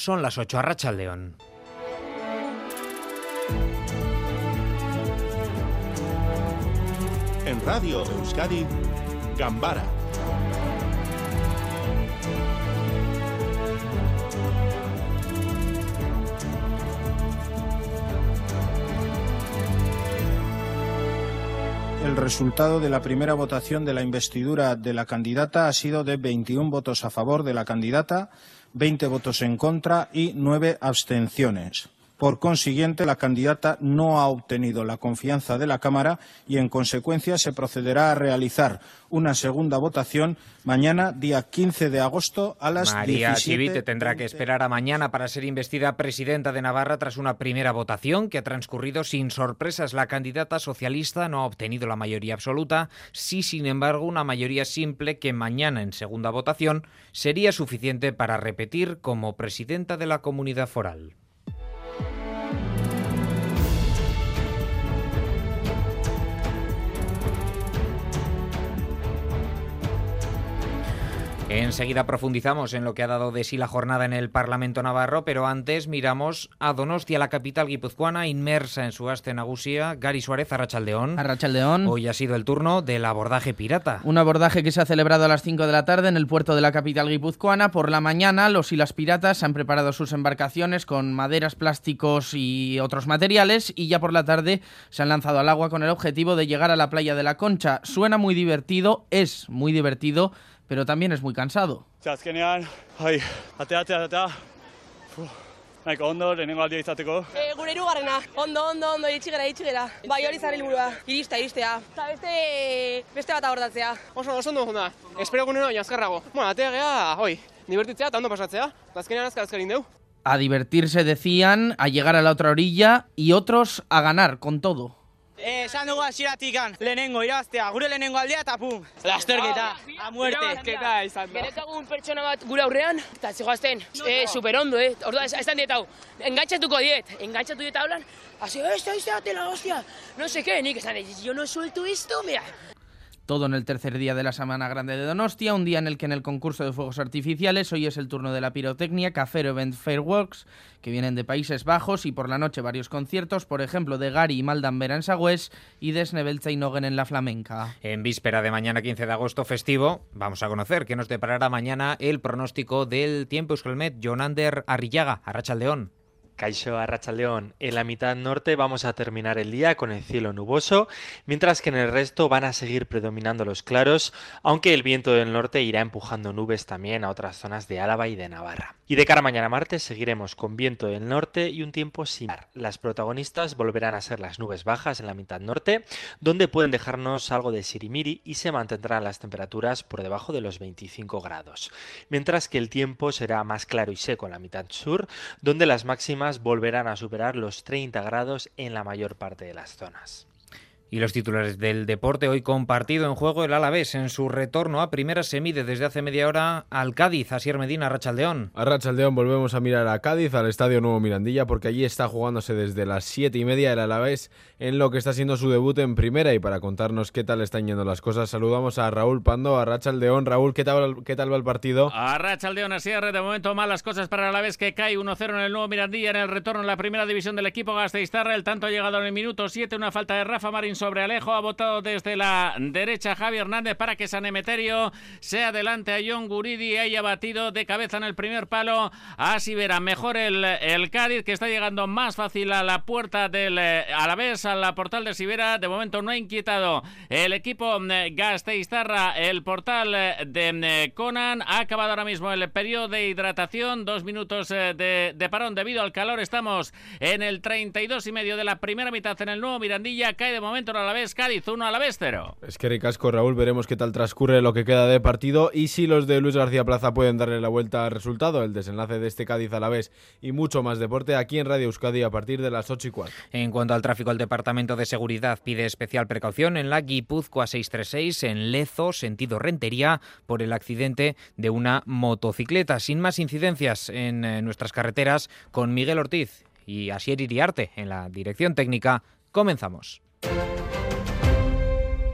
Son las 8 a Racha León. En Radio Euskadi, Gambara El resultado de la primera votación de la investidura de la candidata ha sido de 21 votos a favor de la candidata, 20 votos en contra y 9 abstenciones. Por consiguiente, la candidata no ha obtenido la confianza de la Cámara y, en consecuencia, se procederá a realizar una segunda votación mañana, día 15 de agosto, a las María 17. Chivite tendrá que esperar a mañana para ser investida presidenta de Navarra tras una primera votación que ha transcurrido sin sorpresas. La candidata socialista no ha obtenido la mayoría absoluta, sí, sin embargo, una mayoría simple que mañana, en segunda votación, sería suficiente para repetir como presidenta de la comunidad foral. Enseguida profundizamos en lo que ha dado de sí la jornada en el Parlamento Navarro, pero antes miramos a Donostia, la capital guipuzcoana, inmersa en su haste nagusia. Gary Suárez, Arrachaldeón. Arrachaldeón. Hoy ha sido el turno del abordaje pirata. Un abordaje que se ha celebrado a las 5 de la tarde en el puerto de la capital guipuzcoana. Por la mañana, los y las piratas han preparado sus embarcaciones con maderas, plásticos y otros materiales. Y ya por la tarde se han lanzado al agua con el objetivo de llegar a la playa de la Concha. Suena muy divertido, es muy divertido pero también es muy cansado. Azkenean, ai, atea, atea, atea. Fu, nahiko ondo, lehenengo aldia izateko. E, gure irugarrena, ondo, ondo, ondo, iritsi gara, iritsi gara. Bai, hori zaren helburua, irista, iristea. Eta beste, beste bat abordatzea. Oso, oso ondo junda. Espero gunero, azkarrago. Bueno, atea gea, hoi, divertitzea eta ondo pasatzea. Azkenean azkar azkarin deu. A divertirse decían, a llegar a la otra orilla y otros a ganar con todo. Eh, esan dugu hasieratikan lehenengo irabaztea, gure lehenengo aldea eta pum, lasterketa, a muerte. Irabazketa izan da. Genetagun pertsona bat gure aurrean, eta zigoazten, eh, super ondo, eh. Orduan, ez esan diet hau, engantzatuko diet, engantzatu diet hablan, así, este, este, la hostia, no sé qué, nik esan, yo no suelto esto, mira. Todo en el tercer día de la Semana Grande de Donostia, un día en el que en el concurso de fuegos artificiales hoy es el turno de la pirotecnia, Cafero Event Fireworks, que vienen de Países Bajos y por la noche varios conciertos, por ejemplo de Gary y Maldambera en Sagües y de Snebelza y Nogen en La Flamenca. En víspera de mañana 15 de agosto festivo, vamos a conocer qué nos deparará mañana el pronóstico del tiempo Euskalmet, Jonander Arrillaga, Arrachaldeón. Caixo Arrachaldeón. En la mitad norte vamos a terminar el día con el cielo nuboso, mientras que en el resto van a seguir predominando los claros, aunque el viento del norte irá empujando nubes también a otras zonas de Álava y de Navarra. Y de cara a mañana martes seguiremos con viento del norte y un tiempo similar. Las protagonistas volverán a ser las nubes bajas en la mitad norte, donde pueden dejarnos algo de sirimiri y se mantendrán las temperaturas por debajo de los 25 grados. Mientras que el tiempo será más claro y seco en la mitad sur, donde las máximas volverán a superar los 30 grados en la mayor parte de las zonas. Y los titulares del deporte hoy compartido en juego el Alavés en su retorno a primera se mide desde hace media hora al Cádiz, Asier Medina, Rachaldeón. A Rachaldeón volvemos a mirar a Cádiz, al Estadio Nuevo Mirandilla, porque allí está jugándose desde las siete y media el Alavés en lo que está siendo su debut en primera. Y para contarnos qué tal están yendo las cosas, saludamos a Raúl Pando, a Rachaldeón. Raúl, ¿qué tal, qué tal va el partido? A Rachaldeón, Asier, de momento malas cosas para el Alavés que cae 1-0 en el Nuevo Mirandilla en el retorno en la primera división del equipo Gasteiztarra. El tanto ha llegado en el minuto 7, una falta de Rafa Marín sobre Alejo. Ha votado desde la derecha Javi Hernández para que San Emeterio se adelante a John Guridi y haya batido de cabeza en el primer palo a Sibera. Mejor el, el Cádiz que está llegando más fácil a la puerta del Alavés, a la portal de Sibera. De momento no ha inquietado el equipo Gasteiztarra, el portal de Conan. Ha acabado ahora mismo el periodo de hidratación, dos minutos de, de parón debido al calor. Estamos en el 32 y medio de la primera mitad en el nuevo Mirandilla. Cae de momento el Alavés Cádiz 1 a la vez 0. Es que ricasco, Raúl. Veremos qué tal transcurre lo que queda de partido y si los de Luis García Plaza pueden darle la vuelta al resultado, el desenlace de este Cádiz a la vez y mucho más deporte aquí en Radio Euskadi a partir de las 8 y 4. En cuanto al tráfico, el Departamento de Seguridad pide especial precaución en la Guipúzcoa 636 en Lezo, sentido Rentería, por el accidente de una motocicleta. Sin más incidencias en eh, nuestras carreteras, con Miguel Ortiz y Asier Iriarte en la dirección técnica, comenzamos.